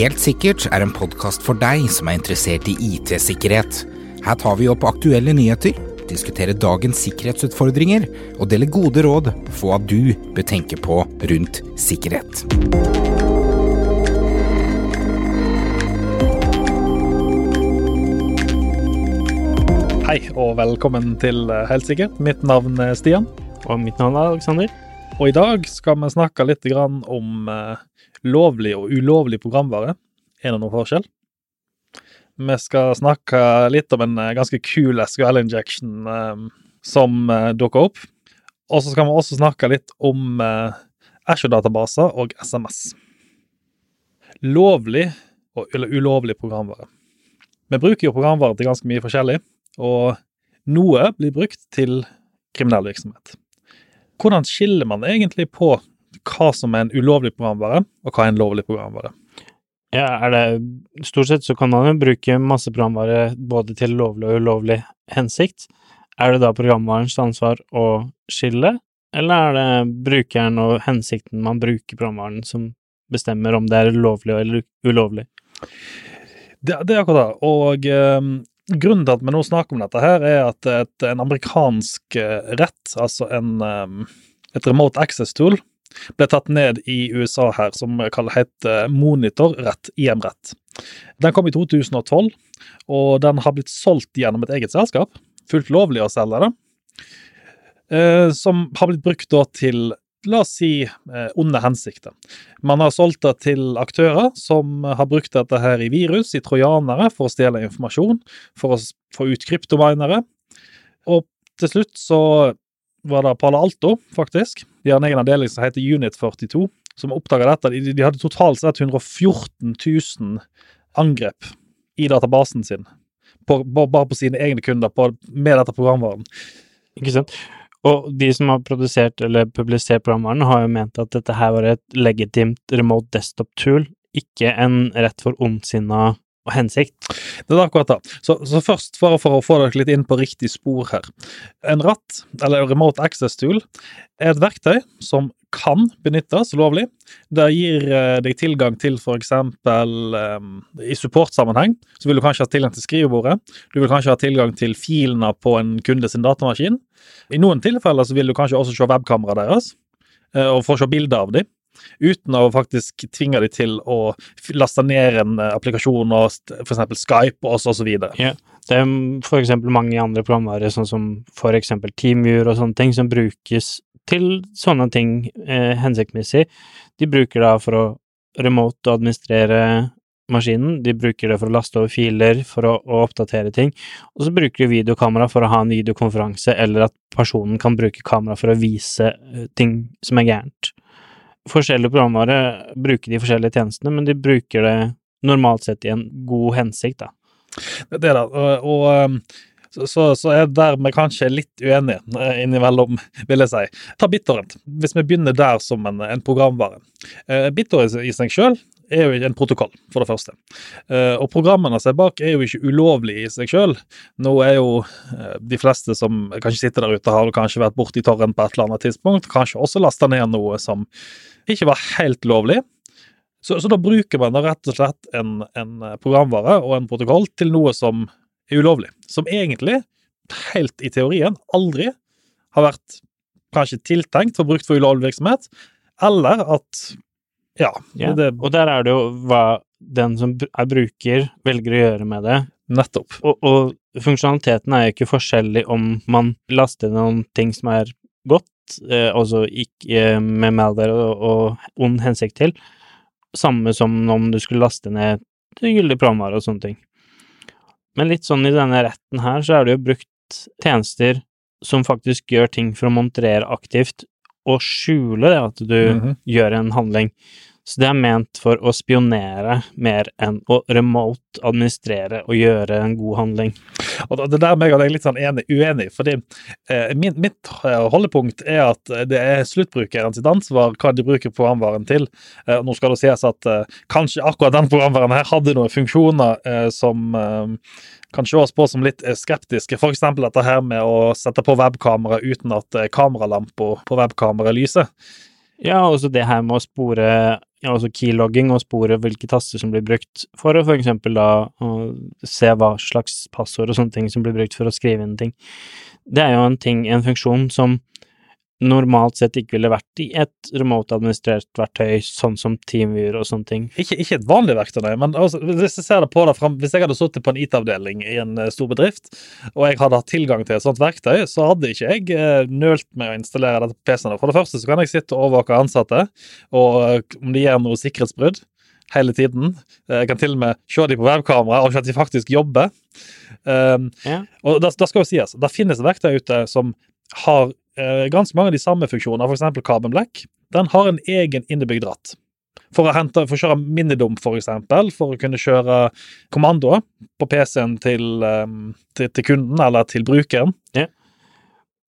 Helt sikkert er en podkast for deg som er interessert i IT-sikkerhet. Her tar vi opp aktuelle nyheter, diskuterer dagens sikkerhetsutfordringer og deler gode råd for hva du bør tenke på rundt sikkerhet. Hei og velkommen til Helt sikkert. Mitt navn er Stian. Og mitt navn er Aleksander. Og i dag skal vi snakke litt om eh, lovlig og ulovlig programvare. Er det noen forskjell? Vi skal snakke litt om en eh, ganske kul SQL injection eh, som eh, dukker opp. Og så skal vi også snakke litt om eh, Ashore-databaser og SMS. Lovlig og, ulovlig programvare. Vi bruker jo programvare til ganske mye forskjellig, og noe blir brukt til kriminell virksomhet. Hvordan skiller man egentlig på hva som er en ulovlig programvare, og hva er en lovlig programvare? Ja, er det Stort sett så kan man jo bruke masse programvare både til lovlig og ulovlig hensikt. Er det da programvarens ansvar å skille, eller er det brukeren og hensikten man bruker programvaren som bestemmer om det er lovlig eller ulovlig? Det, det er akkurat det. Og um, grunnen til at vi nå snakker om dette, her er at et, en amerikansk eh, rett, altså en, um, et remote access tool, ble tatt ned i USA her, som heter monitorrett, IM-rett. Den kom i 2012, og den har blitt solgt gjennom et eget selskap. Fullt lovlig å selge det. Eh, som har blitt brukt til la oss si eh, onde hensikter. Man har solgt det til aktører som har brukt dette her i virus, i trojanere, for å stjele informasjon, for å få ut kryptominere. Og til slutt så var det Pala Alto, faktisk. De har en egen avdeling som heter Unit 42, som oppdaga dette. De, de hadde totalt sett 114 000 angrep i databasen sin, på, bare på sine egne kunder, på, med dette programvaren. Ikke sant? Og de som har produsert eller publisert programvaren, har jo ment at dette her var et legitimt remote desktop tool, ikke en rett for ondsinna hensikt. Det er akkurat det. Så, så først, for, for å få dere litt inn på riktig spor her. En ratt, eller remote access tool, er et verktøy som kan benyttes lovlig. Det gir eh, deg tilgang til f.eks. Um, i supportsammenheng, så vil du kanskje ha tilgang til skrivebordet. Du vil kanskje ha tilgang til filene på en kunde sin datamaskin. I noen tilfeller så vil du kanskje også se webkameraet deres, og få se bilder av dem uten å faktisk tvinge dem til å laste ned en applikasjon og f.eks. Skype og videre. Ja, det er f.eks. mange andre programvarer, sånn som f.eks. Teamviewer og sånne ting, som brukes til sånne ting eh, hensiktsmessig. De bruker da for å remote administrere maskinen, de bruker det for å laste over filer, for å, å oppdatere ting, og så bruker de videokamera for å ha en videokonferanse, eller at personen kan bruke kamera for å vise ting som er gærent forskjellige programvare bruker de forskjellige tjenestene, men de bruker det normalt sett i en god hensikt, da. Det er det, og, og så, så, så, er der vi kanskje litt uenige eh, innimellom, vil jeg si. Ta BitTorrent, hvis vi begynner der som en, en programvare. Uh, BitTorrent i seg sjøl er jo en protokoll, for det første. Uh, og programmene seg bak er jo ikke ulovlige i seg sjøl. Nå er jo de fleste som kanskje sitter der ute, har kanskje vært borti torrent på et eller annet tidspunkt, kanskje også lasta ned noe som ikke var helt lovlig. Så, så da bruker man da rett og slett en, en, programvare og en protokoll til noe som er ulovlig. Som egentlig, helt i teorien, aldri har vært kanskje tiltenkt for brukt for ulovlig virksomhet, eller at ja, ja. Det, og der er det jo hva den som er bruker, velger å gjøre med det. Nettopp. Og, og funksjonaliteten er jo ikke forskjellig om man laster noen ting som er godt, eh, altså ikke eh, med malware og, og ond hensikt til, samme som om du skulle laste ned gyldig programvare og sånne ting. Men litt sånn i denne retten her, så er det jo brukt tjenester som faktisk gjør ting for å montrere aktivt og skjule det at du mm -hmm. gjør en handling. Så det er ment for å spionere mer enn å remote administrere og gjøre en god handling. Og Det der meg og deg litt sånn enig, uenig, fordi eh, min, mitt eh, holdepunkt er at det er sluttbrukeren sitt ansvar hva de bruker programvaren til. Eh, nå skal det sies at eh, kanskje akkurat den programvaren her hadde noen funksjoner eh, som eh, kan ses på som litt skeptiske. F.eks. dette her med å sette på webkamera uten at kameralampa på webkameraet lyser. Ja, også det her med å spore altså keylogging og spore hvilke taster som blir brukt for å for eksempel da å se hva slags passord og sånne ting som blir brukt for å skrive inn ting. Det er jo en ting, en funksjon som normalt sett ikke ville vært i et remote-administrert verktøy, sånn som TeamViewer og sånne ting. Ikke, ikke et vanlig verktøy, nei, men altså, hvis jeg ser det på det frem, hvis jeg hadde sittet på en IT-avdeling i en eh, stor bedrift, og jeg hadde hatt tilgang til et sånt verktøy, så hadde ikke jeg eh, nølt med å installere dette på PC-en. For det første så kan jeg sitte og overvåke ansatte, og eh, om de gjør noe sikkerhetsbrudd hele tiden. Jeg kan til og med se dem på webkamera og se at de faktisk jobber. Um, Ja. og det, det skal jo sies, det finnes verktøy ute som har ganske mange av de samme funksjoner, f.eks. Carbon Black. Den har en egen innebygd ratt. For å, hente, for å kjøre minnedump, for eksempel, for å kunne kjøre kommandoer på PC-en til, um, til, til kunden eller til brukeren.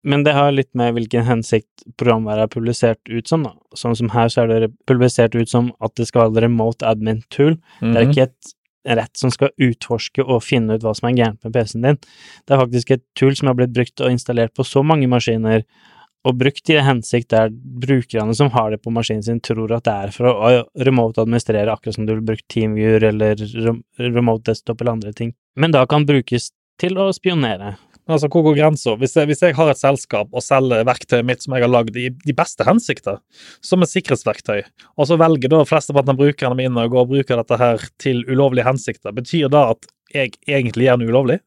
Men det har litt med hvilken hensikt programværet er publisert ut som, da. Sånn som her så er det publisert ut som at det skal være remote admin tool. Det er ikke et rett som skal utforske og finne ut hva som er gærent med PC-en din. Det er faktisk et tool som har blitt brukt og installert på så mange maskiner, og brukt i en hensikt der brukerne som har det på maskinen sin, tror at det er for å remote administrere, akkurat som du ville brukt TeamViewer eller remote desktop eller andre ting. Men da kan brukes til å spionere. Altså, Hvor går grensa? Hvis, hvis jeg har et selskap og selger verktøyet mitt som jeg har lagd i de beste hensikter, som et sikkerhetsverktøy, og så velger da flesteparten av brukerne mine å gå og bruke dette her til ulovlige hensikter, betyr det at jeg egentlig gjør noe ulovlig?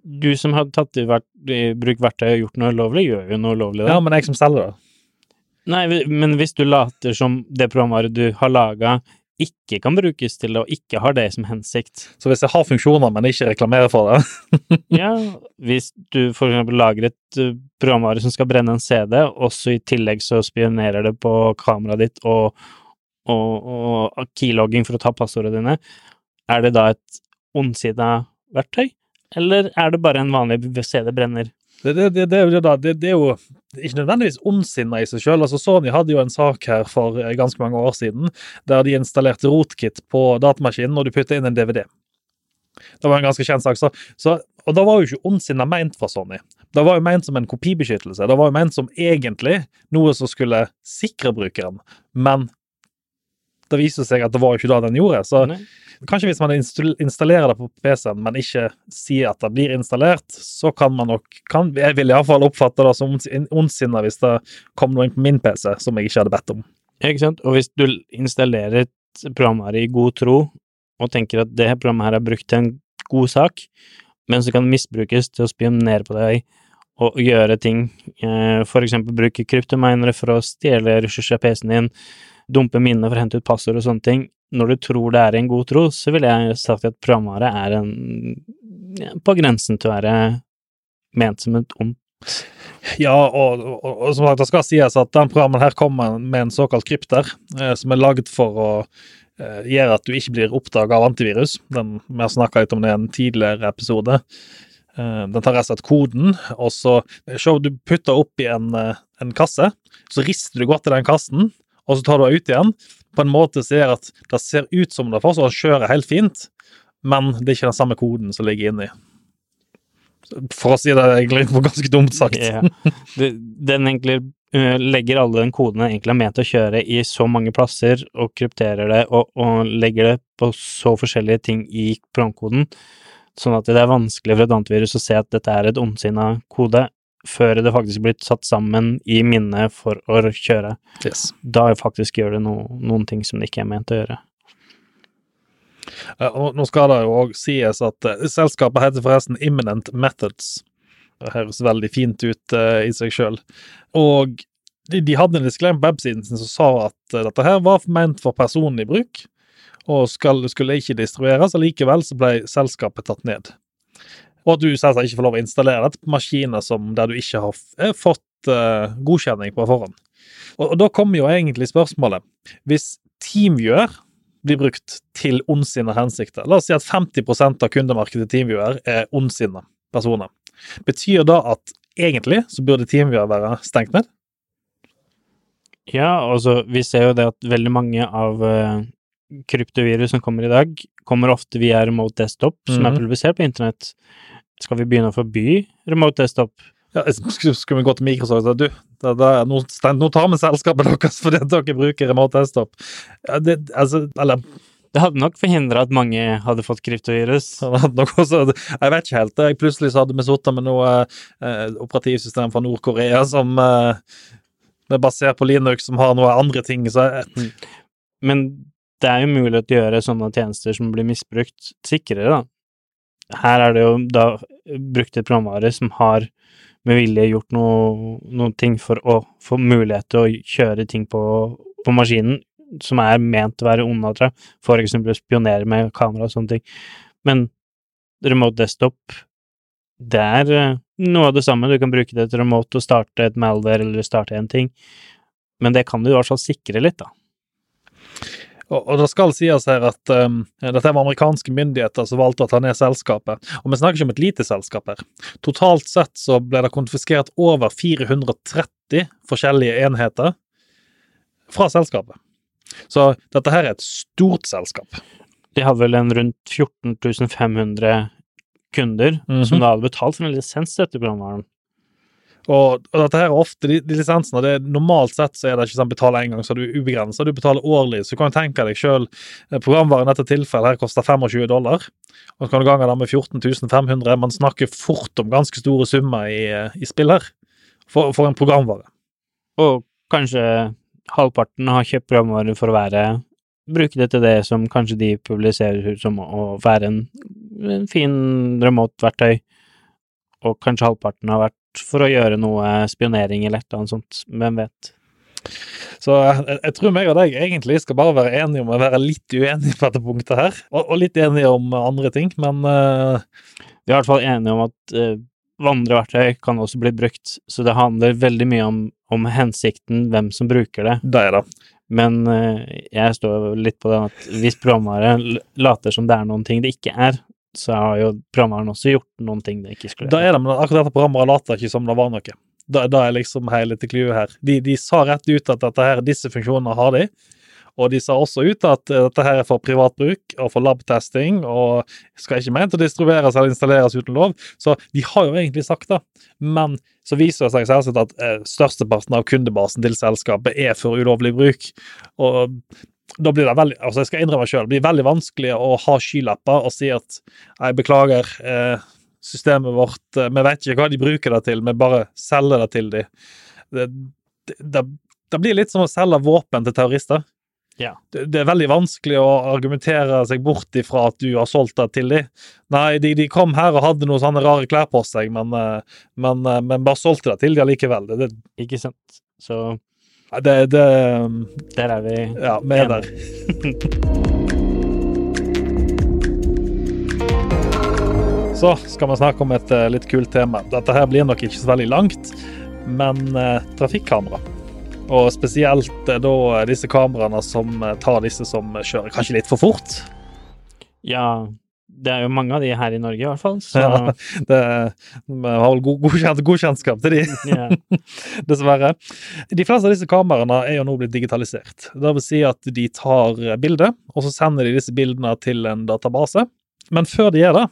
Du som har tatt i, vert, i bruk verktøy og gjort noe ulovlig, gjør jo noe ulovlig da. Ja, men jeg som selger det. Nei, men hvis du later som det programvaret du har laga, ikke kan brukes til det, og ikke har det som hensikt Så hvis jeg har funksjoner, men ikke reklamerer for det Ja, hvis du for eksempel lager et uh, programvare som skal brenne en CD, og så i tillegg så spionerer det på kameraet ditt og, og, og keylogging for å ta passordene dine, er det da et ondsida verktøy? Eller er det bare en vanlig CD-brenner? Det, det, det, det, er jo ikke nødvendigvis ondsinna i seg sjøl. Altså, Sony hadde jo en sak her for eh, ganske mange år siden der de installerte rotkit på datamaskinen og du putta inn en DVD. Det var en ganske kjent sak. Så, så, og da var jo ikke ondsinna meint fra Sony. Det var jo meint som en kopibeskyttelse. Det var jo meint som egentlig noe som skulle sikre brukeren. Men det viste seg at det var jo ikke det den gjorde. Så Nei. Kanskje hvis man installerer det på PC-en, men ikke sier at det blir installert, så kan man nok kan, Jeg vil iallfall oppfatte det som ondsin- ondsinna hvis det kom noe inn på min PC som jeg ikke hadde bedt om. Ikke sant? Og hvis du installerer et program her i god tro, og tenker at det programmet her er brukt til en god sak, men så kan det misbrukes til å spionere på deg og gjøre ting, eh, for eksempel bruke kryptominere for å stjele ressurser av PC-en din, dumpe minner for å hente ut passord og sånne ting, når du tror det er en god tro, så ville jeg sagt at programvare er en ja, på grensen til å være ment som et ondt Ja, og, og, og som sagt, det skal sies at den programmen her kommer med en såkalt krypter, eh, som er lagd for å eh, gjøre at du ikke blir oppdaga av antivirus. Den, vi har snakka litt om det i en tidligere episode. Eh, den tar rett slett koden, og så se, du putter oppi en, eh, en kasse, så rister du godt i den kassen, og så tar du henne ut igjen på en måte ser at det ser ut som det fortsatt kjører helt fint, men det er ikke den samme koden som ligger inni. For å si det egentlig på ganske dumt sagt. Ja. Den egentlig eh, legger alle den koden den er ment å kjøre i så mange plasser, og krypterer det, og, og legger det på så forskjellige ting i programkoden, sånn at det er vanskelig for et antivirus å se at dette er et ondsinna kode, før det faktisk blir satt sammen i minnet for å kjøre. Yes. Da faktisk gjør det no, noen ting som det ikke er ment å gjøre. Eh, Nå skal det jo òg sies at eh, selskapet heter forresten Imminent Methods. Det høres veldig fint ut uh, i seg sjøl. Og de, de hadde en disclaimer på websiden sin som sa at dette her var ment for personlig bruk, og skal, skulle ikke distribueres. Allikevel så ble selskapet tatt ned. Og at du selvsagt ikke får lov å installere dette på maskiner som der du ikke har eh, fått uh, godkjenning på forhånd. Og, og da kommer jo egentlig spørsmålet Hvis TeamViewer blir brukt til ondsinna hensikter. La oss si at 50% av kundemarkedet TeamViewer er ondsinna personer. Betyr da at egentlig så burde TeamViewer være stengt ned? Ja, altså, vi ser jo det at veldig mange av eh, kryptovirus som kommer i dag, kommer ofte via remote desktop, som er Mhm. publisert på internett. Skal vi begynne å forby remote desktop? Ja, skulle skulle vi gå til Microsoft og si du, det, det, nå, nå tar vi selskapet deres fordi dere bruker remote desktop. Ja, det, altså, eller Det hadde nok forhindra at mange hadde fått kryptovirus. Også, jeg vet ikke helt. Jeg plutselig så hadde vi sittet med noe eh, operativsystem fra Nord-Korea som eh, er basert på Linux, som har noe andre ting. Så jeg, Men det er jo mulig å gjøre sånne tjenester som blir misbrukt, sikrere, da. Her er det jo da brukt et programvare som har med vilje gjort noe, noen ting for å få mulighet til å kjøre ting på, på maskinen som er ment å være onde, for eksempel å spionere med kamera og sånne ting. Men remote desktop, det er eh, noe av det samme. Du kan bruke det til remote og starte et malware eller starte en ting, men det kan du i hvert fall sikre litt, da. Og, og det skal sies her at um, dette var amerikanske myndigheter som valgte å ta ned selskapet. Og vi snakker ikke om et lite selskap her. Totalt sett så ble det konfiskert over 430 forskjellige enheter fra selskapet. Så dette her er et stort selskap. De hadde vel en rundt 14 500 kunder Mhm. som da hadde betalt for en lisens til dette programvaren. Og, og dette her er ofte de, de lisensene. det Normalt sett så er det ikke sånn betale en gang, så er du ubegrensa. Du betaler årlig. Så du kan tenke deg sjøl Programvaren i dette tilfellet her koster 25 dollar. Og så kan du gange det med 14 500. Man snakker fort om ganske store summer i, i spill her. For, for en programvare. Og kanskje halvparten har kjøpt programvare for å være Bruke det til det som kanskje de publiserer som å være en, en fin remote-verktøy, og kanskje halvparten har vært for å gjøre noe spionering eller et eller annet sånt. Hvem vet? Så jeg, jeg tror meg og deg egentlig skal bare være enige om å være litt uenige på dette punktet her. Og, og litt enige om andre ting, men uh... Vi er i hvert fall enige om at uh, vandreverktøy kan også bli brukt, så det handler veldig mye om, om hensikten, hvem som bruker det. det er det. Men uh, jeg står litt på den at hvis programvare later som det er noen ting det ikke er, så har jo programvaren også gjort noen ting det ikke skulle Da er det, men akkurat dette programmet later ikke som det var noe. Da, da er liksom hele til clouet her. De, de sa rett ut at her, disse funksjonene har de, og de sa også ut at eh, dette her er for privat bruk og for lab-testing, og skal ikke ment å distribueres eller installeres uten lov. Så de har jo egentlig sagt det, men så viser det seg selvsagt at eh, størsteparten av kundebasen til selskapet er for ulovlig bruk. Og da blir det veldig altså jeg skal innrømme selv, det blir veldig vanskelig å ha skylapper og si at jeg beklager, eh, systemet vårt eh, Vi vet ikke hva de bruker det til, vi bare selger det til dem. Det, det, det, blir litt som å selge våpen til terrorister. Ja. Det, det er veldig vanskelig å argumentere seg bort ifra at du har solgt det til dem. Nei, de, de kom her og hadde noen sånne rare klær på seg, men, eh, men, men bare solgte det til dem allikevel. Det, det, Ikke sant? Så det, det der er vi Ja, vi er der. Så skal vi snakke om et eh, litt kult tema. Dette her blir nok ikke så veldig langt, men eh, trafikkamera. Og spesielt eh, da disse kameraene som eh, tar disse som kjører kanskje litt for fort. Ja, det er jo mange av de her i Norge, i hvert fall. Så Ja. Det, vi har vel god, god, god kjennskap til de. yeah. dessverre. De fleste av disse kameraene er jo nå blitt digitalisert. Det vil si at de tar bilde, og så sender de disse bildene til en database. Men før de gjør det,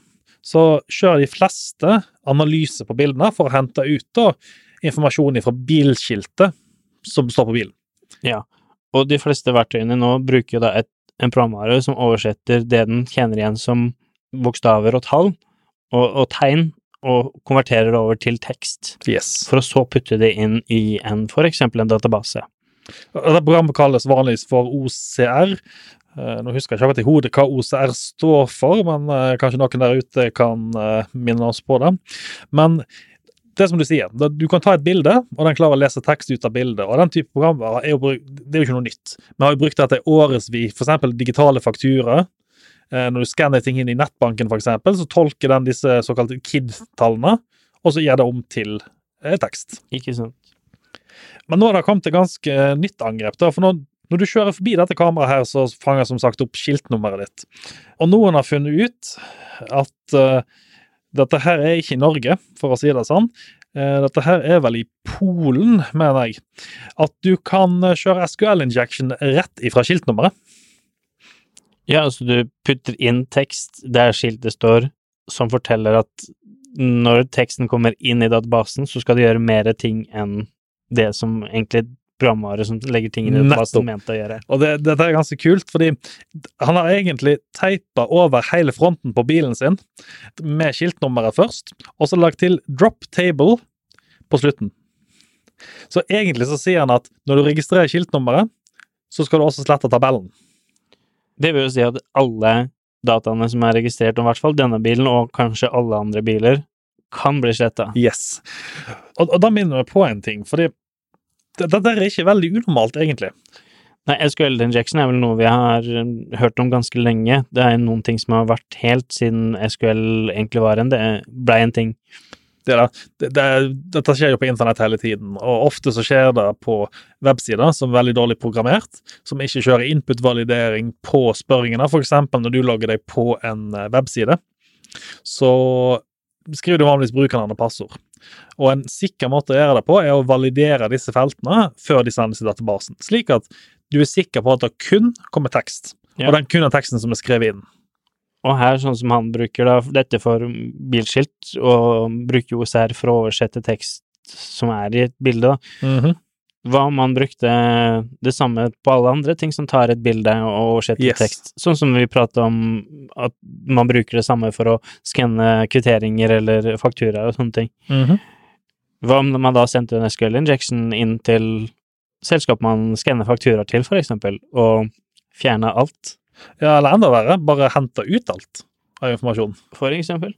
så kjører de fleste analyser på bildene for å hente ut da, informasjon fra bilskiltet som står på bilen. ja. Og de fleste verktøyene nå bruker jo da et, en programvare som oversetter det den kjenner igjen som bokstaver og tall og, og tegn, og konverterer det over til tekst, Yes. for å så putte det inn i en, eksempel en database. Dette programmet kalles vanligvis for OCR. Eh, Nå husker jeg ikke akkurat i hodet hva OCR står for, men eh, kanskje noen der ute kan eh, minne oss på det. Men det er som du sier, du kan ta et bilde, og den klarer å lese tekst ut av bildet. og Den type programvare er jo, det er jo ikke noe nytt. Vi har jo brukt dette i årevis, f.eks. digitale fakturaer. Eh, Når du skanner ting inn i nettbanken, eksempel, så tolker den disse såkalte KID-tallene, og så gjør det om til eh, tekst. Ikke sant? Men nå har det kommet et ganske nytt angrep. Da, for når, når du kjører forbi dette kameraet, her, så fanger som sagt opp skiltnummeret ditt. Og noen har funnet ut at uh, dette her er ikke i Norge, for å si det sånn. Uh, dette her er vel i Polen, mener jeg. At du kan eh, kjøre SQL-injection rett ifra skiltnummeret. Ja, altså du putter inn tekst der skiltet står, som forteller at når teksten kommer inn i databasen, så skal du gjøre mer ting enn det som egentlig programvare som legger ting i databasen, mente å gjøre. Og det, dette er ganske kult, fordi han har egentlig teipa over hele fronten på bilen sin med skiltnummeret først, og så lagt til 'drop table' på slutten. Så egentlig så sier han at når du registrerer skiltnummeret, så skal du også slette tabellen. Det vil jo si at alle dataene som er registrert om i hvert fall denne bilen, og kanskje alle andre biler, kan bli sletta. Yes. Og, og da minner vi på en ting, fordi dette er ikke veldig unormalt, egentlig. Nei, SQL injection er vel noe vi har um, hørt om ganske lenge. Det er noen ting som har vært helt siden SQL egentlig var en, det blei en ting. Det det. Det, dette skjer jo på internett hele tiden, og ofte så skjer det på websider som er veldig dårlig programmert, som ikke kjører input-validering på spørringene. For eksempel når du logger deg på en eh, webside, så skriver du vanligvis brukernavn og passord. Og en sikker måte å gjøre det på, er å validere disse feltene før de sendes i databasen, slik at du er sikker på at det kun kommer tekst, og den kun er teksten som er skrevet inn. Og her, sånn som han bruker da, dette for bilskilt, og bruker OCR for å oversette tekst som er i et bilde, da. Mhm. Hva om man brukte det samme på alle andre ting som tar et bilde og oversetter Yes. tekst? Sånn som vi pratet om at man bruker det samme for å skanne kvitteringer eller fakturaer og sånne ting. Mhm. Hva om man da sendte en SQL injection inn til selskap man skanner fakturaer til, for eksempel, og fjerna alt, Ja, eller enda verre, bare hente ut alt av informasjon. for eksempel?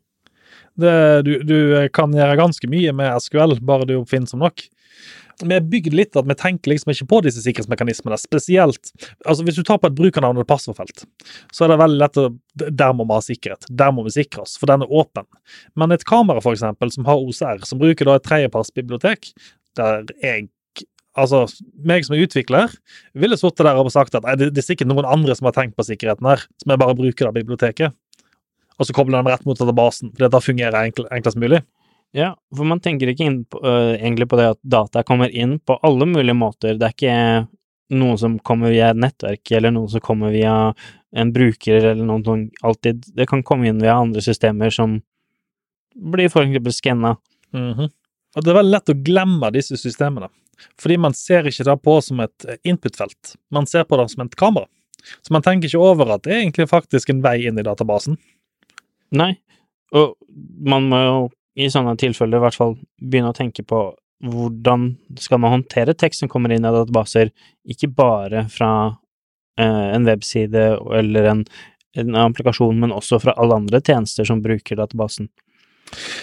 Det, du, du kan gjøre ganske mye med SQL, bare du er oppfinnsom nok. Vi er bygd litt at vi tenker liksom ikke på disse sikkerhetsmekanismene, spesielt altså Hvis du tar på et brukernavn og et passordfelt, så er det veldig lett å Der må vi ha sikkerhet. Der må vi sikre oss, for den er åpen. Men et kamera, for eksempel, som har OCR, som bruker da et tredjepartsbibliotek, der jeg Altså, meg som er utvikler, ville sittet der og sagt at det, det er sikkert noen andre som har tenkt på sikkerheten her, som jeg bare bruker av biblioteket. Og så kobler den rett mot databasen, fordi at det fungerer enkel, enklest mulig. Ja, for man tenker ikke på, uh, egentlig på det at data kommer inn på alle mulige måter. Det er ikke noen som kommer via et nettverk, eller noen som kommer via en bruker, eller noen som alltid. Det kan komme inn via andre systemer som blir for eksempel skanna. Mhm. Og det er veldig lett å glemme disse systemene, fordi man ser ikke det på som et eh, input-felt. Man ser på det som et kamera. Så man tenker ikke over at det er egentlig faktisk en vei inn i databasen. Nei, og man må jo i sånne tilfeller i hvert fall begynne å tenke på hvordan skal man håndtere tekst som kommer inn i databaser, ikke bare fra eh, en webside eller en, en applikasjon, men også fra alle andre tjenester som bruker databasen.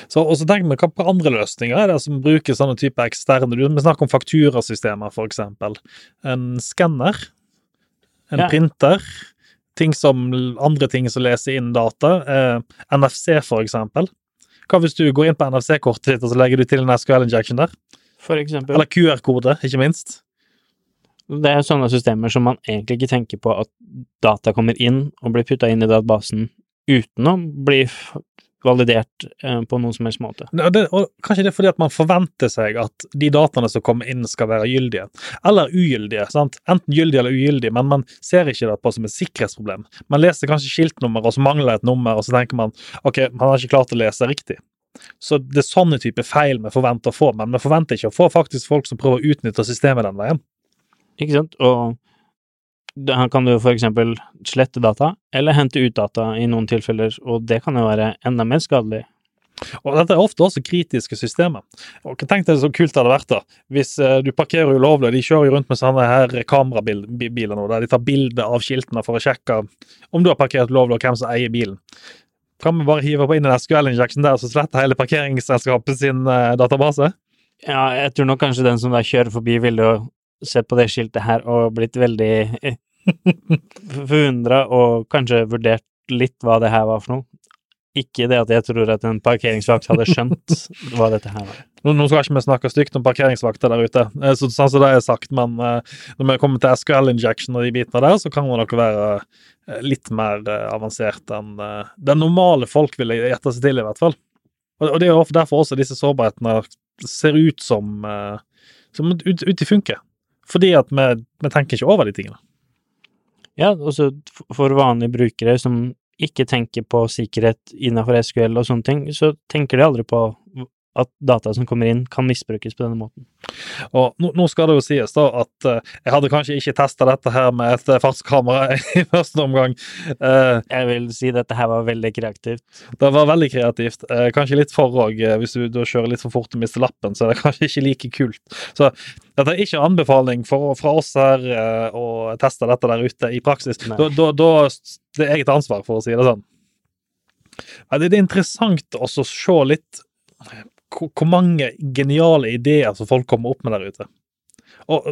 Så, og så tenker vi hva på andre løsninger er det som bruker sånne type eksterne Vi snakker om fakturasystemer, eksempel. En skanner, en Ja. printer, ting som andre ting som leser inn data. Eh, NFC, eksempel. Hva hvis du går inn på NFC-kortet ditt og så legger du til en SQL injection der? For eksempel. Eller QR-kode, ikke minst. Det er sånne systemer som man egentlig ikke tenker på at data kommer inn og blir putta inn i databasen uten å bli validert eh, på noen som helst måte. Det, og kanskje det er fordi at man forventer seg at de dataene som kommer inn, skal være gyldige. Eller ugyldige. sant? Enten gyldige eller ugyldige, men man ser ikke det på som et sikkerhetsproblem. Man leser kanskje skiltnummer, og så mangler et nummer, og så tenker man ok, man har ikke klart å lese riktig. Så det er sånne type feil vi forventer å få, men vi forventer ikke å få faktisk folk som prøver å utnytte systemet den veien. Ikke sant? Og da kan du for eksempel slette data, eller hente ut data i noen tilfeller, og det kan jo være enda mer skadelig. Og dette er ofte også kritiske systemer. Og Tenk deg så kult det hadde vært da, hvis eh, du parkerer ulovlig, de kjører jo rundt med sånne her kamerabiler nå, der de tar bilde av skiltene for å sjekke om du har parkert ulovlig, og hvem som eier bilen. Kan vi bare hive på inn en SQL-injection der, så sletter hele parkeringsselskapet sin eh, database? Ja, jeg tror nok kanskje den som der kjører forbi, ville jo sett på det skiltet her og blitt veldig forundra, og kanskje vurdert litt hva det her var for noe. Ikke det at jeg tror at en parkeringsvakt hadde skjønt hva dette her var. Nå, skal ikke vi snakke stygt om parkeringsvakter der ute, eh, så, sånn som det er sagt, men eh, når vi kommer til SQL-injection og de bitene der, så kan nok være eh, litt mer avansert enn den normale folk ville gjette seg til, i hvert fall. Og, det er derfor også disse sårbarhetene ser ut som som ut, ut i funke. Fordi at vi, vi tenker ikke over de tingene. Ja, også for vanlige brukere som ikke tenker på sikkerhet innenfor SQL og sånne ting, så tenker de aldri på at data som kommer inn, kan misbrukes på denne måten. Og nå, nå skal det jo sies da at uh, jeg hadde kanskje ikke testa dette her med et uh, fartskamera i første omgang. Uh, jeg vil si dette her var veldig kreativt. Det var veldig kreativt. kanskje litt for òg. Hvis du da kjører litt for fort og mister lappen, så er det kanskje ikke like kult. Så dette er ikke anbefaling for, fra oss her å teste dette der ute i praksis. Da, da, da, det er eget ansvar, for å si det sånn. Ja, det er interessant også å se litt hvor mange geniale ideer som folk kommer opp med der ute. Og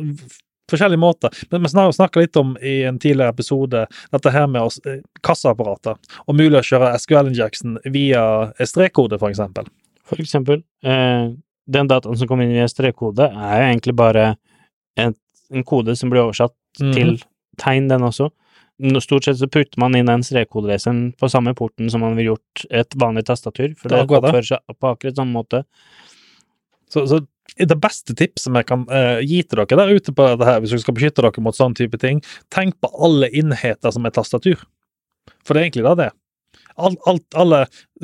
forskjellige måter. Men vi snakka litt om i en tidligere episode dette her med oss, eh, kassaapparater, og mulig å kjøre SQL Injection via strekkode, for eksempel. For eksempel. Eh, den dataen som kommer inn via strekkode, er jo egentlig bare en, en kode som blir oversatt mm til tegn, den også. Stort sett så putter man inn den strekkodeleseren på samme porten som man ville gjort et vanlig tastatur, for det oppfører seg på akkurat samme måte. Så, så det beste tipset jeg kan uh, gi til dere der ute på dette her, hvis dere skal beskytte dere mot sånn type ting, tenk på alle enheter som er tastatur. For det er egentlig da det. Alt, alt, alle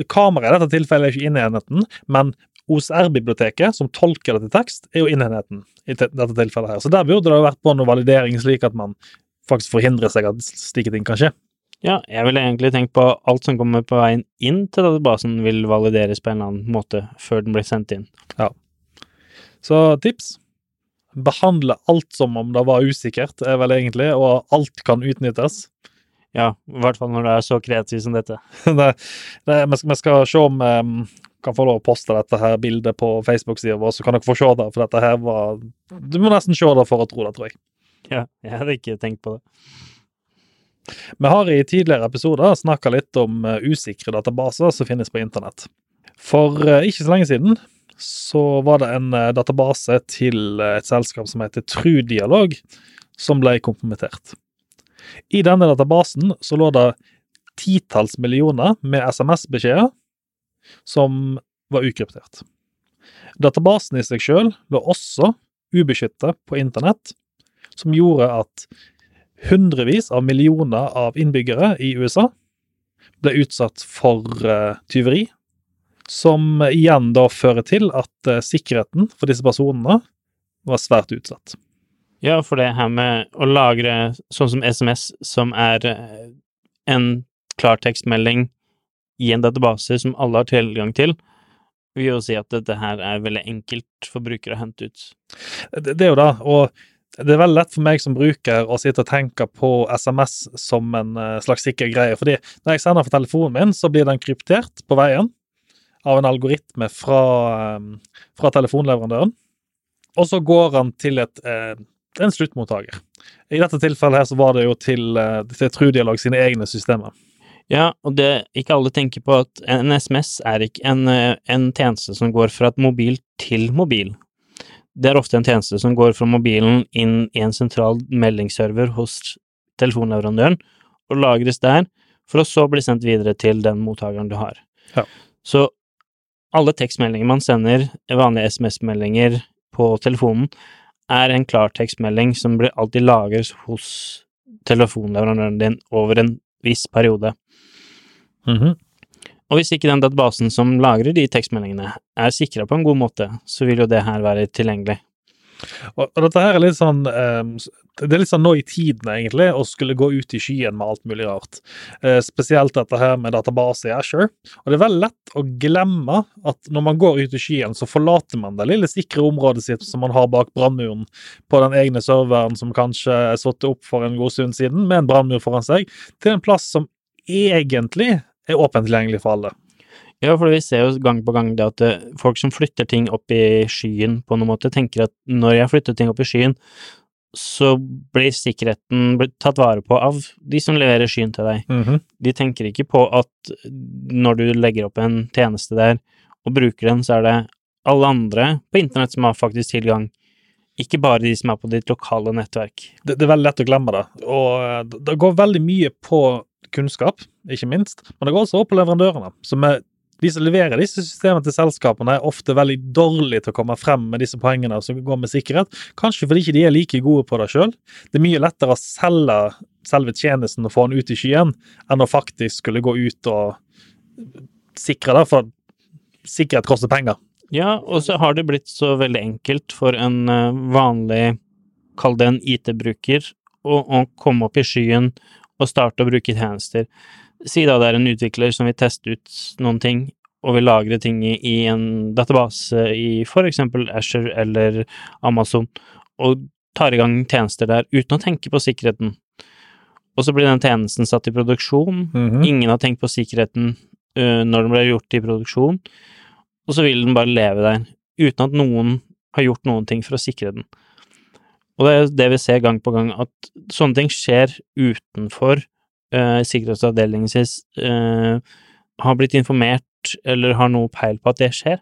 Kameraet i dette tilfellet er ikke innenheten, men OCR-biblioteket, som tolker det til tekst, er jo innenheten i dette tilfellet her. Så der burde det vært på noe validering, slik at man faktisk forhindre seg at slike ting kan skje. Ja, jeg ville egentlig tenkt på alt som kommer på veien inn til databasen, vil valideres på en eller annen måte før den blir sendt inn. Ja. Så tips behandle alt som om det var usikkert, er vel egentlig, og alt kan utnyttes. Ja, i hvert fall når det er så kreativt som dette. det, det, vi skal se om vi um, kan få lov å poste dette her bildet på Facebook-sida vår, så kan dere få se det, for dette her var Du må nesten se det for å tro det, tror jeg. Ja, jeg hadde ikke tenkt på det. Vi har i tidligere episoder snakka litt om uh, usikre databaser som finnes på internett. For uh, ikke så lenge siden så var det en uh, database til et selskap som heter TrueDialog, som ble kompromittert. I denne databasen så lå det titalls millioner med SMS-beskjeder som var ukryptert. Databasen i seg sjøl lå også ubeskyttet på internett, som gjorde at hundrevis av millioner av innbyggere i USA ble utsatt for uh, tyveri, som igjen da fører til at uh, sikkerheten for disse personene var svært utsatt. Ja, for det her med å lagre sånn som SMS, som er uh, en klartekstmelding i en database som alle har tilgang til, vil jo si at dette her er veldig enkelt for brukere å hente ut. Det, det er jo det, og det er veldig lett for meg som bruker å sitte og tenke på SMS som en eh, slags sikker greie. fordi når jeg sender fra telefonen min, så blir den kryptert på veien av en algoritme fra, eh, fra telefonleverandøren. Og så går han til et, eh, en sluttmottaker. I dette tilfellet her så var det jo til, til Trudialog sine egne systemer. Ja, og det ikke alle tenker på at en SMS er ikke en, en tjeneste som går fra et mobil til mobil. Det er ofte en tjeneste som går fra mobilen inn i en sentral meldingsserver hos telefonleverandøren, og lagres der, for å så bli sendt videre til den mottakeren du har. Ja. Så alle tekstmeldinger man sender, vanlige SMS-meldinger på telefonen, er en klartekstmelding som blir alltid lagres hos telefonleverandøren din over en viss periode. Mm -hmm. Og hvis ikke den databasen som lagrer de tekstmeldingene, er sikra på en god måte, så vil jo det her være tilgjengelig. Og, og dette her er litt sånn um, Det er litt sånn nå i tiden, egentlig, å skulle gå ut i skyen med alt mulig rart. Uh, spesielt dette her med database i Asher. Og det er veldig lett å glemme at når man går ut i skyen, så forlater man det lille sikre området sitt som man har bak brannmuren på den egne serveren som kanskje er satt opp for en god stund siden, med en brannmur foran seg, til en plass som egentlig er åpent tilgjengelig for alle. Ja, for vi ser jo gang på gang det at eh, folk som flytter ting opp i skyen på noen måte, tenker at når jeg flytter ting opp i skyen, så blir sikkerheten tatt vare på av de som leverer skyen til deg. Mm -hmm. De tenker ikke på at når du legger opp en tjeneste der og bruker den, så er det alle andre på internett som har faktisk tilgang, ikke bare de som er på ditt lokale nettverk. Det, det er veldig lett å glemme det, og eh, det går veldig mye på kunnskap, ikke minst, men det går også opp på leverandørene, er de som leverer disse systemene til selskapene, er ofte veldig dårlige til å komme frem med disse poengene som går med sikkerhet. Kanskje fordi ikke de er like gode på det sjøl. Det er mye lettere å selge selve tjenesten og få den ut i skyen, enn å faktisk skulle gå ut og sikre det, for sikkerhet koster penger. Ja, og så har det blitt så veldig enkelt for en eh, vanlig, kall det en IT-bruker, å, å komme opp i skyen og starte å bruke tjenester. Si da det er en utvikler som vil teste ut noen ting, og vil lagre ting i, en database i for eksempel Asher eller Amazon, og tar i gang tjenester der uten å tenke på sikkerheten. Og så blir den tjenesten satt i produksjon, Mhm. ingen har tenkt på sikkerheten uh, når den ble gjort i produksjon, og så vil den bare leve der, uten at noen har gjort noen ting for å sikre den. Og det er det vi ser gang på gang, at sånne ting skjer utenfor uh, sikkerhetsavdelingen sin, uh, har blitt informert eller har noe peil på at det skjer.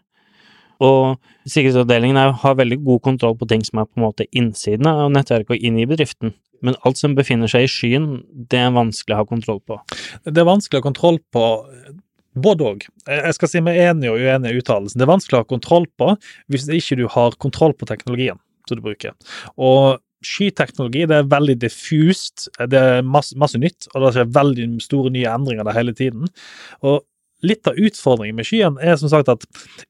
Og sikkerhetsavdelingen er, har veldig god kontroll på ting som er på en måte innsiden av nettverket og inn i bedriften. Men alt som befinner seg i skyen, det er vanskelig å ha kontroll på. Det er vanskelig å ha kontroll på både òg. Jeg skal si meg enig og uenig i uttalelsen. Det er vanskelig å ha kontroll på hvis ikke du har kontroll på teknologien som du bruker. Og skyteknologi det er veldig diffust, det er masse, masse nytt, og det skjer veldig store nye endringer der hele tiden. Og litt av utfordringen med skyen er som sagt at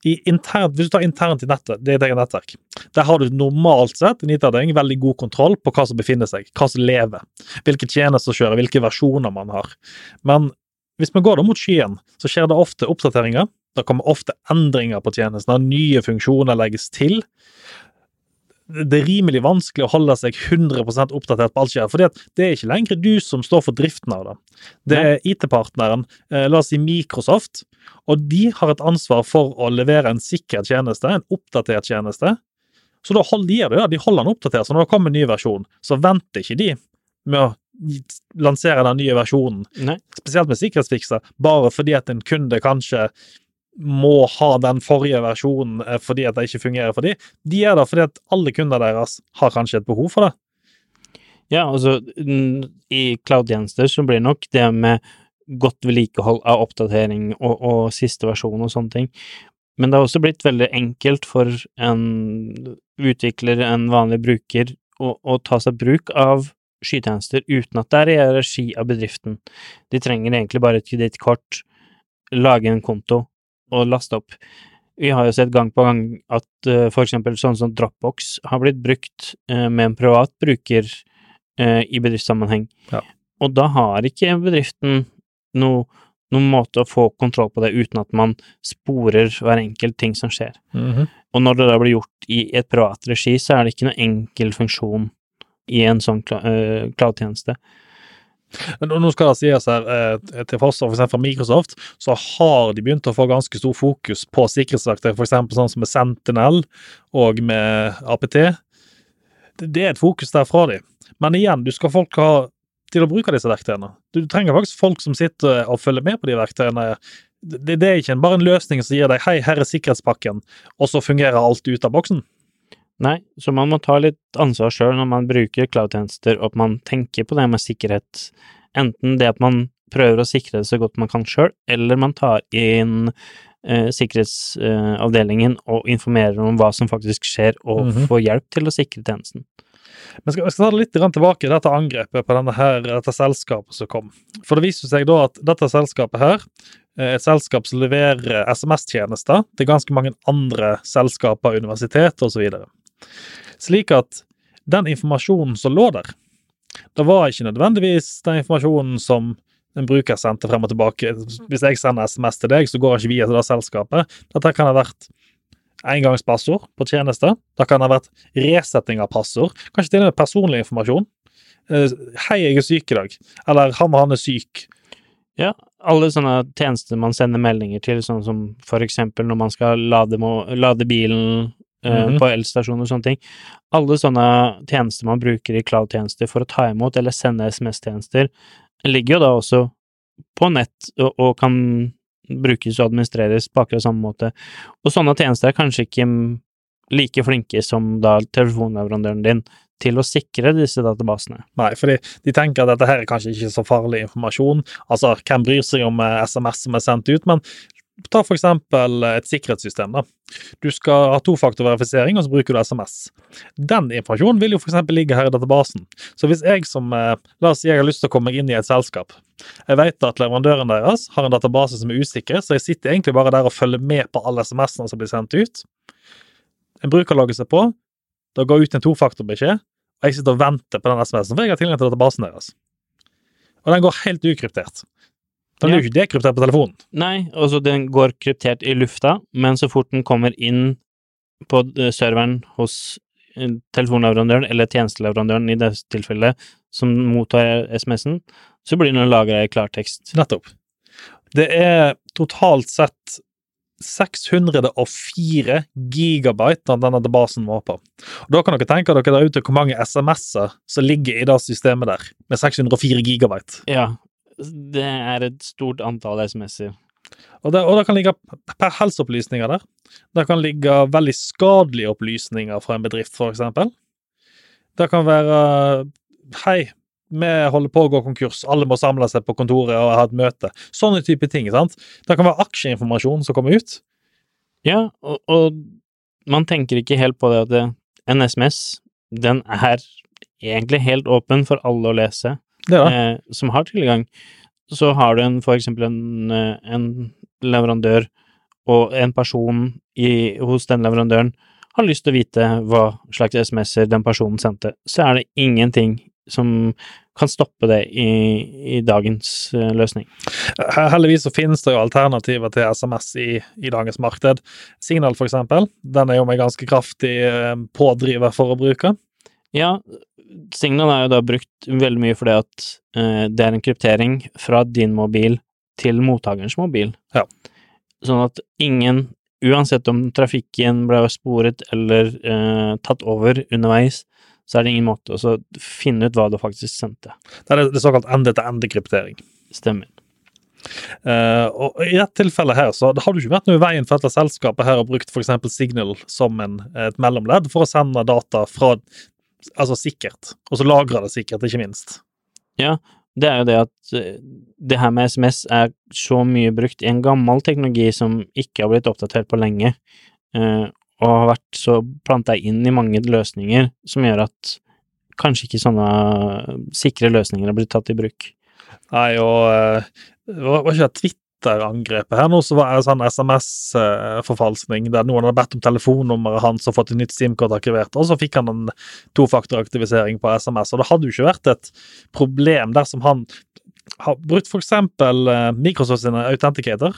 internt, hvis du tar internt i nettet, det er et eget nettverk, der har du normalt sett en IT-avdeling veldig god kontroll på hva som befinner seg, hva som lever, hvilke tjenester kjører, hvilke versjoner man har. Men hvis vi går da mot skyen, så skjer det ofte oppdateringer. Det kommer ofte endringer på tjenestene, nye funksjoner legges til. Det er rimelig vanskelig å holde seg 100% oppdatert på alt skjer, for det er ikke lenger du som står for driften av det. Det er IT-partneren, eh, la oss si Microsoft, og de har et ansvar for å levere en sikker tjeneste, en oppdatert tjeneste. Så da holder de ja, de holder den oppdatert. Så når det kommer en ny versjon, så venter ikke de med å lansere den nye versjonen Nei. spesielt med sikkerhetsfikser, bare fordi at en kunde kanskje må ha den forrige versjonen eh, fordi at det ikke fungerer for dem. De er der fordi at alle kunder deres har kanskje et behov for det. Ja, altså i cloud-tjenester så blir nok det med godt vedlikehold av oppdatering og, og siste versjon og sånne ting. Men det har også blitt veldig enkelt for en utvikler, en vanlig bruker, å, å ta seg bruk av skytjenester uten at det er i regi av bedriften. De trenger egentlig bare et kredittkort, lage en konto og laste opp. Vi har jo sett gang på gang at uh, for eksempel sånn som Dropbox har blitt brukt uh, med en privat bruker uh, i bedriftssammenheng. Ja. Og da har ikke bedriften noe, noen måte å få kontroll på det uten at man sporer hver enkelt ting som skjer. Og når det da blir gjort i et privat regi, så er det ikke noen enkel funksjon i en sånn eh, cloud-tjeneste. Nå skal det sies her, eh, til forsvar for eksempel fra Microsoft, så har de begynt å få ganske stor fokus på sikkerhetsverktøy, eksempel sånn som med Sentinel og med APT. Det er et fokus der fra de. Men igjen, du skal folk ha til å bruke disse verktøyene. Du trenger faktisk folk som sitter og følger med på de verktøyene. Det er ikke bare en løsning som gir deg 'hei, her er sikkerhetspakken', og så fungerer alt ut av boksen. Nei, så man må ta litt ansvar sjøl når man bruker cloud-tjenester, og at man tenker på det med sikkerhet. Enten det at man prøver å sikre det så godt man kan sjøl, eller man tar inn eh, sikkerhetsavdelingen og informerer om hva som faktisk skjer, og Mhm. får hjelp til å sikre tjenesten. Men skal, jeg skal ta det litt tilbake, dette angrepet på her, dette selskapet som kom. For det viser seg da at dette selskapet her er et selskap som leverer SMS-tjenester til ganske mange andre selskaper, universitet osv. Slik at den informasjonen som lå der, det var ikke nødvendigvis den informasjonen som en bruker sendte frem og tilbake. Hvis jeg sender SMS til deg, så går det ikke via til det selskapet. Dette kan ha vært engangspassord på tjeneste. Det kan ha vært resetting av passord. Kanskje til og med personlig informasjon. Eh, 'Hei, jeg er syk i dag', eller 'han og han er syk'. Ja, alle sånne tjenester man sender meldinger til, sånn som for eksempel når man skal lade, lade bilen eh, Mhm. på elstasjoner og sånne ting. Alle sånne tjenester man bruker i cloud-tjenester for å ta imot eller sende SMS-tjenester, ligger jo da også på nett og, og kan brukes og administreres på akkurat samme måte. Og sånne tjenester er kanskje ikke mm, like flinke som da telefonleverandøren din til å sikre disse databasene. Nei, fordi de tenker at dette her er kanskje ikke så farlig informasjon. Altså, hvem bryr seg om eh, SMS som er sendt ut? Men ta for eksempel et sikkerhetssystem. da. Du skal ha tofaktorverifisering, og så bruker du SMS. Den informasjonen vil jo for eksempel ligge her i databasen. Så hvis jeg som eh, La oss si jeg har lyst til å komme meg inn i et selskap. Jeg vet at leverandøren deres har en database som er usikker, så jeg sitter egentlig bare der og følger med på alle SMS-ene som blir sendt ut. En bruker logger seg på, det går ut en tofaktorbeskjed, og jeg sitter og venter på den SMS-en, for jeg har tilgang til databasen deres. Og den går helt ukryptert. Den er blir jo ikke dekryptert på telefonen. Nei, altså den går kryptert i lufta, men så fort den kommer inn på eh, serveren hos eh, telefonleverandøren, eller tjenesteleverandøren i det tilfellet, som mottar SMS-en, så blir den lagra i klartekst. Nettopp. Det er totalt sett 604 gigabyte av denne basen var på. Og Da kan dere tenke dere der ute hvor mange SMS-er som ligger i det systemet der, med 604 gigabyte. Ja, det er et stort antall SMS-er. Og og det kan ligge per helseopplysninger der. Det kan ligge veldig skadelige opplysninger fra en bedrift, for eksempel. Det kan være Hei, vi holder på å gå konkurs, alle må samle seg på kontoret og ha et møte. Sånne type ting. sant? Det kan være aksjeinformasjon som kommer ut. Ja, og, og man tenker ikke helt på det at det, en SMS, den er egentlig helt åpen for alle å lese. Eh, som har tilgang. Så har du en, for eksempel en, eh, en leverandør og en person i, hos den leverandøren har lyst til å vite hva slags SMS-er den personen sendte, så er det ingenting som kan stoppe det i, i dagens eh, løsning. Heldigvis så finnes det jo alternativer til SMS i, i dagens marked. Signal, for eksempel, den er jo med ganske kraftig eh, pådriver for å bruke. Ja, Signal er jo da brukt veldig mye fordi at eh, det er en kryptering fra din mobil til mottakerens mobil. Ja. Sånn at ingen, uansett om trafikken ble sporet eller eh, tatt over underveis, så er det ingen måte å finne ut hva du faktisk sendte. Det er det såkalt ende-til-ende-kryptering. Stemmer. Uh, og I dette tilfellet her så har det ikke vært noe i veien for at selskapet her har brukt f.eks. Signal som en, et mellomledd for å sende data fra Altså sikkert, og så lagrer det sikkert, ikke minst. Ja, Det er jo det at eh, det her med SMS er så mye brukt i en gammel teknologi som ikke har blitt oppdatert på lenge, eh, og har vært så planta inn i mange løsninger som gjør at kanskje ikke sånne sikre løsninger har blitt tatt i bruk. Nei, og eh, var ikke det Twitter-angrepet her nå, så var det sånn SMS-forfalskning, der noen hadde bedt om telefonnummeret hans og fått et nytt SIM-kort aktivert, og så fikk han en tofaktoraktivisering på SMS. Og det hadde jo ikke vært et problem dersom han har brukt eksempel eh, Microsoft sine Authenticator.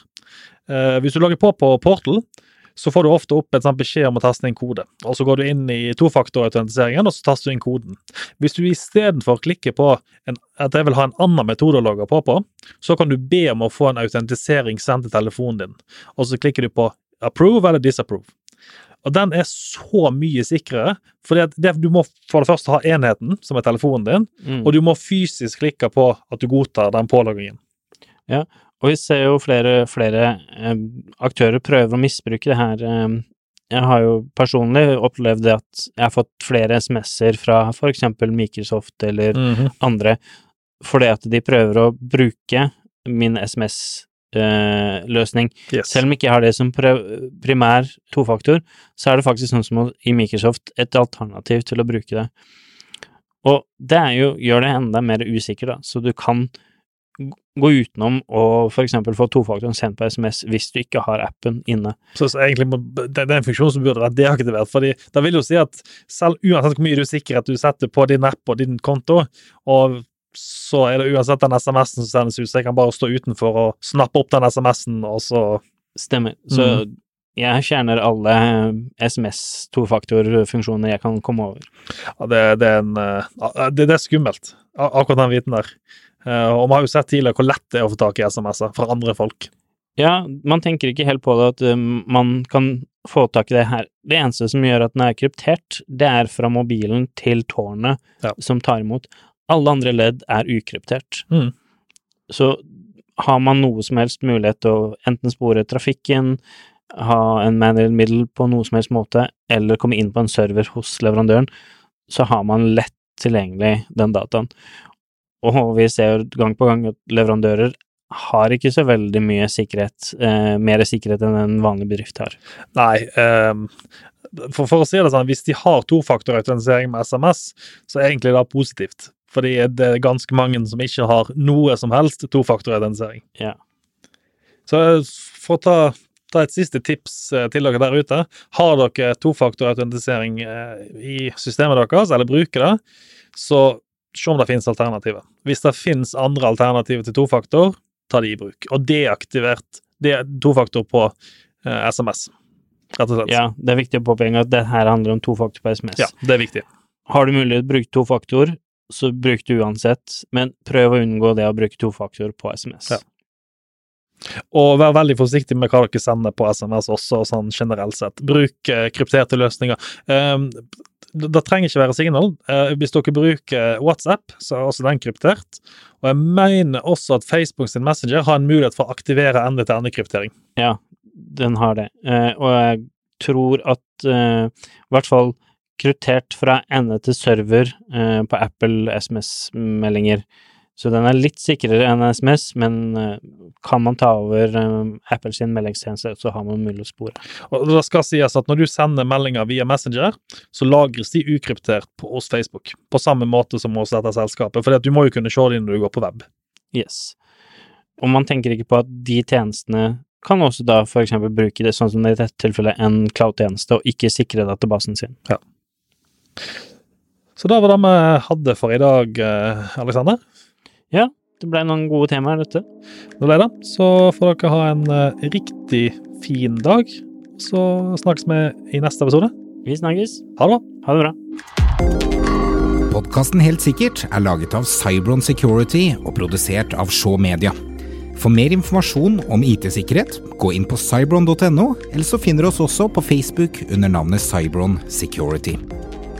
Eh, Hvis du logger på på Portal, så får du ofte opp en sånn beskjed om å taste inn kode. Og så går du inn i tofaktorautentiseringen, og så taster du inn koden. Hvis du istedenfor klikker på en, at jeg vil ha en annen metode å logge på på, så kan du be om å få en autentisering sendt til telefonen din, og så klikker du på approve eller disapprove. Og den er så mye sikrere, for du må for det første ha enheten, som er telefonen din, Mm. og du må fysisk klikke på at du godtar den påloggingen. Og vi ser jo flere, flere eh, aktører prøver å misbruke det her. Eh, jeg har jo personlig opplevd det at jeg har fått flere SMS-er fra for eksempel Microsoft eller andre, fordi at de prøver å bruke min SMS-løsning. Yes. Selv om ikke jeg har det som primær tofaktor, så er det faktisk sånn som i Microsoft et alternativ til å bruke det. Og det er jo, gjør det enda mer usikkert, da, så du kan gå utenom å eksempel få tofaktoren sendt på SMS hvis du ikke har appen inne. Så, så egentlig må, det, er en funksjon som burde vært deaktivert. fordi Det vil jo si at selv uansett hvor mye du sikkerhet du setter på din app og din konto, og så er det uansett den SMS-en som sendes ut, så jeg kan bare stå utenfor og snappe opp den SMS-en, og så Stemmer. Så jeg fjerner alle SMS-tofaktorfunksjoner jeg kan komme over. ja, det, det, er en, eh, det, det er skummelt, akkurat den viten der. Eh, og vi har jo sett tidligere hvor lett det er å få tak i SMS-er fra andre folk. Ja, man tenker ikke helt på det at um, man kan få tak i det her. Det eneste som gjør at den er kryptert, det er fra mobilen til tårnet Ja. som tar imot. Alle andre ledd er ukryptert. Mm. Så har man noe som helst mulighet til å enten spore trafikken, ha en man-middel på noe som helst måte, eller komme inn på en server hos leverandøren, så har man lett tilgjengelig den dataen. Og vi ser gang på gang at leverandører har ikke så veldig mye sikkerhet, eh, mer sikkerhet enn en vanlig bedrift har. Nei. ehm, for, for å si det sånn, hvis de har tofaktorautorisering med SMS, så er egentlig det positivt. Fordi det er ganske mange som ikke har noe som helst tofaktorautorisering. Ja. Så eh, for å ta, ta et siste tips eh, til dere der ute. Har dere tofaktorautentisering eh, i systemet deres, eller bruker det, så se om det finnes alternativer. Hvis det finnes andre alternativer til tofaktor, ta de i bruk. Og deaktivert det tofaktor på eh, SMS, rett og slett. ja, det er viktig å påpeke at det her handler om to faktor på SMS. Ja, det er viktig. Har du mulighet til å bruke to faktor, så bruk det uansett, men prøv å unngå det å bruke to faktor på SMS. Ja. Og vær veldig forsiktig med hva dere sender på SMS også, sånn generelt sett. Bruk eh, krypterte løsninger. Um, det trenger ikke være signal. Eh, hvis dere bruker WhatsApp, så er også den kryptert. Og jeg mener også at Facebook sin Messenger har en mulighet for å aktivere ende-til-ende-kryptering. Ja, den har det. Eh, og jeg tror at eh, i hvert fall kryptert fra ende til server på Apple SMS-meldinger. Så den er litt sikrere enn SMS, men kan man ta over eh, Apple sin meldingstjeneste, så har man mulighet å spore. Og det skal sies at når du sender meldinger via Messenger, så lagres de ukryptert på, hos Facebook. På samme måte som hos dette selskapet. For du må jo kunne se det når du går på web. Yes. Og man tenker ikke på at de tjenestene kan også da eksempel bruke det sånn som i dette tilfellet en cloud-tjeneste, og ikke sikre databasen sin. Så da var det vi hadde for i dag, Aleksander. Aleksander. Det ble noen gode temaer, dette. Det ble det. Så får dere ha en eh, riktig fin dag. Så snakkes vi i neste episode. Vi snakkes. Ha det bra. Ha det bra. Podkasten Helt sikkert er laget av Cybron Security og produsert av Shaw Media. For mer informasjon om IT-sikkerhet, gå inn på cybron.no, eller så finner du oss også på Facebook under navnet Cybron Security.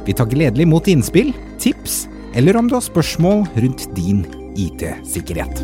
Vi tar gledelig imot innspill, tips, eller om du har spørsmål rundt din IT-sikkerhet.